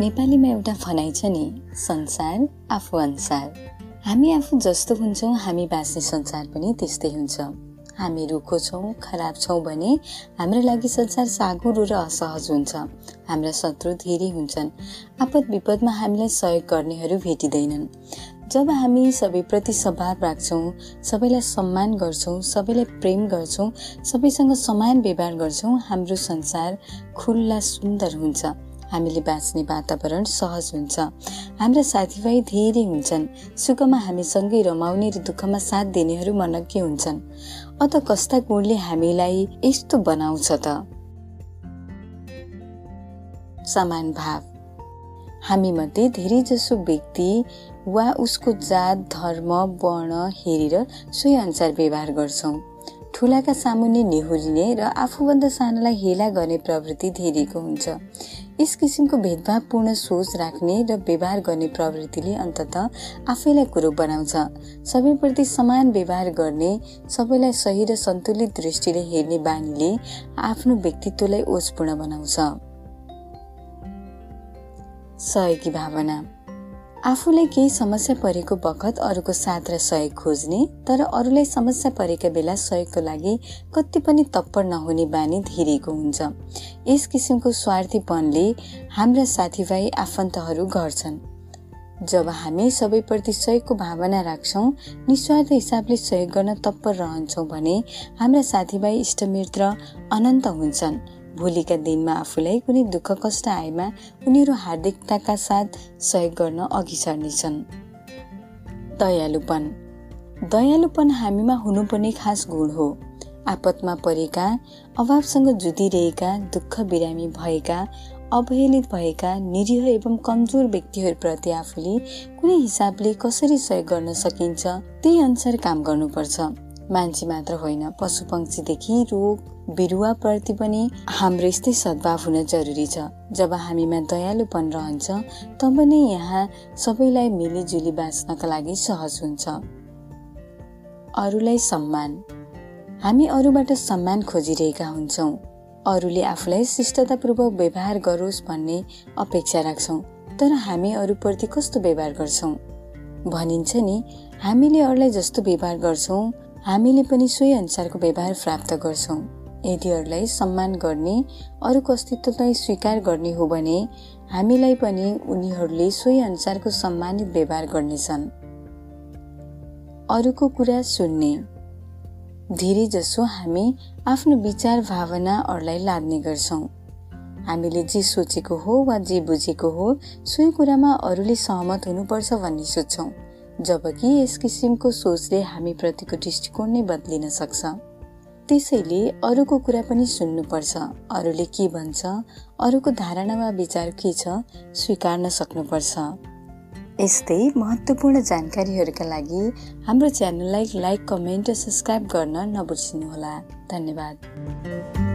नेपालीमा एउटा भनाइ छ नि संसार आफू अनुसार। हामी आफू जस्तो हुन्छौँ हामी बाँच्ने संसार पनि त्यस्तै हुन्छ। हामी रुखो छौँ खराब छौँ भने हाम्रो लागि संसार साँगुरो र असहज हुन्छ। हाम्रा शत्रु धेरै हुन्छन्। आपद विपदमा हामीलाई सहयोग गर्नेहरू भेटिँदैनन्। जब हामी सबैप्रति स्वभाव राख्छौँ सबैलाई सम्मान गर्छौँ सबैलाई प्रेम गर्छौँ सबैसँग समान व्यवहार गर्छौँ हाम्रो संसार खुल्ला सुन्दर हुन्छ। हामीले बाँच्ने वातावरण सहज हुन्छ। हाम्रा साथीभाइ धेरै हुन्छन्। सुखमा हामीसँगै रमाउने र दुःखमा साथ दिनेहरू मनज्ञ हुन्छन्। अत कस्ता गुणले हामीलाई यस्तो बनाउँछ त? समान भाव। हामी मध्ये धेरै जसो व्यक्ति वा उसको जात धर्म वर्ण हेरेर सोही अनुसार व्यवहार गर्छौँ। ठुलाका सामुन्ने निहुरिने र आफूभन्दा सानालाई हेला गर्ने प्रवृत्ति धेरैको हुन्छ। यस किसिमको भेदभावपूर्ण सोच राख्ने र व्यवहार गर्ने प्रवृत्तिले अन्तत आफैलाई कुरो बनाउँछ। सबैप्रति समान व्यवहार गर्ने सबैलाई सही र सन्तुलित दृष्टिले हेर्ने बानीले आफ्नो व्यक्तित्वलाई ओजपूर्ण बनाउँछ। सहयोगी भावना। आफूलाई केही समस्या परेको बखत अरूको साथ र सहयोग खोज्ने तर अरूलाई समस्या परेका बेला सहयोगको लागि कति पनि तप्पर नहुने बानी धेरैको हुन्छ। यस किसिमको स्वार्थीपनले हाम्रा साथीभाइ आफन्तहरू गर्छन्। जब हामी सबैप्रति सहयोगको भावना राख्छौँ निस्वार्थ हिसाबले सहयोग गर्न तत्पर रहन्छौँ भने हाम्रा साथीभाइ इष्टमित्र अनन्त हुन्छन्। भोलिका दिनमा आफूलाई कुनै दुःख कष्ट आएमा उनीहरू हार्दिकताका साथ सहयोग गर्न अघि सर्नेछन् दयालुपन। दयालुपन हामीमा हुनुपर्ने खास गुण हो। आपतमा परेका अभावसँग जुधिरहेका दुःख बिरामी भएका अवहेलित भएका निरीह एवं कमजोर व्यक्तिहरूप्रति आफूले कुनै हिसाबले कसरी सहयोग गर्न सकिन्छ त्यही अनुसार काम गर्नुपर्छ। मान्छे मात्र होइन पशु पक्षीदेखि रोग बिरुवाप्रति पनि हाम्रो यस्तै सद्भाव हुन जरुरी छ। जब हामीमा दयालुपन रहन्छ तब नै यहाँ सबैलाई मिलिजुली बाँच्नका लागि सहज हुन्छ। अरूलाई सम्मान। हामी अरूबाट सम्मान खोजिरहेका हुन्छौँ। अरूले आफूलाई शिष्टतापूर्वक व्यवहार गरोस् भन्ने अपेक्षा राख्छौँ तर हामी अरूप्रति कस्तो व्यवहार गर्छौँ? भनिन्छ नि हामीले अरूलाई जस्तो व्यवहार गर्छौँ हामीले पनि सोही अनुसारको व्यवहार प्राप्त गर्छौँ। यदि सम्मान गर्ने अरूको अस्तित्वलाई स्वीकार गर्ने हो भने हामीलाई पनि उनीहरूले सोही अनुसारको सम्मानित व्यवहार गर्नेछन्। अरूको कुरा सुन्ने। धेरै जसो हामी आफ्नो विचार भावना अरूलाई लाद्ने गर्छौँ। हामीले जे सोचेको हो वा जे बुझेको हो सोही कुरामा अरूले सहमत हुनुपर्छ भन्ने सोच्छौँ। जबकि यस किसिमको सोचले हामीप्रतिको दृष्टिकोण नै बदलिन सक्छ। त्यसैले अरूको कुरा पनि सुन्नुपर्छ। अरूले के भन्छ अरूको धारणा वा विचार के छ स्वीकार्न सक्नुपर्छ। यस्तै महत्त्वपूर्ण जानकारीहरूका लागि हाम्रो च्यानललाई लाइक कमेन्ट र सब्सक्राइब गर्न नबिर्सिनुहोला धन्यवाद।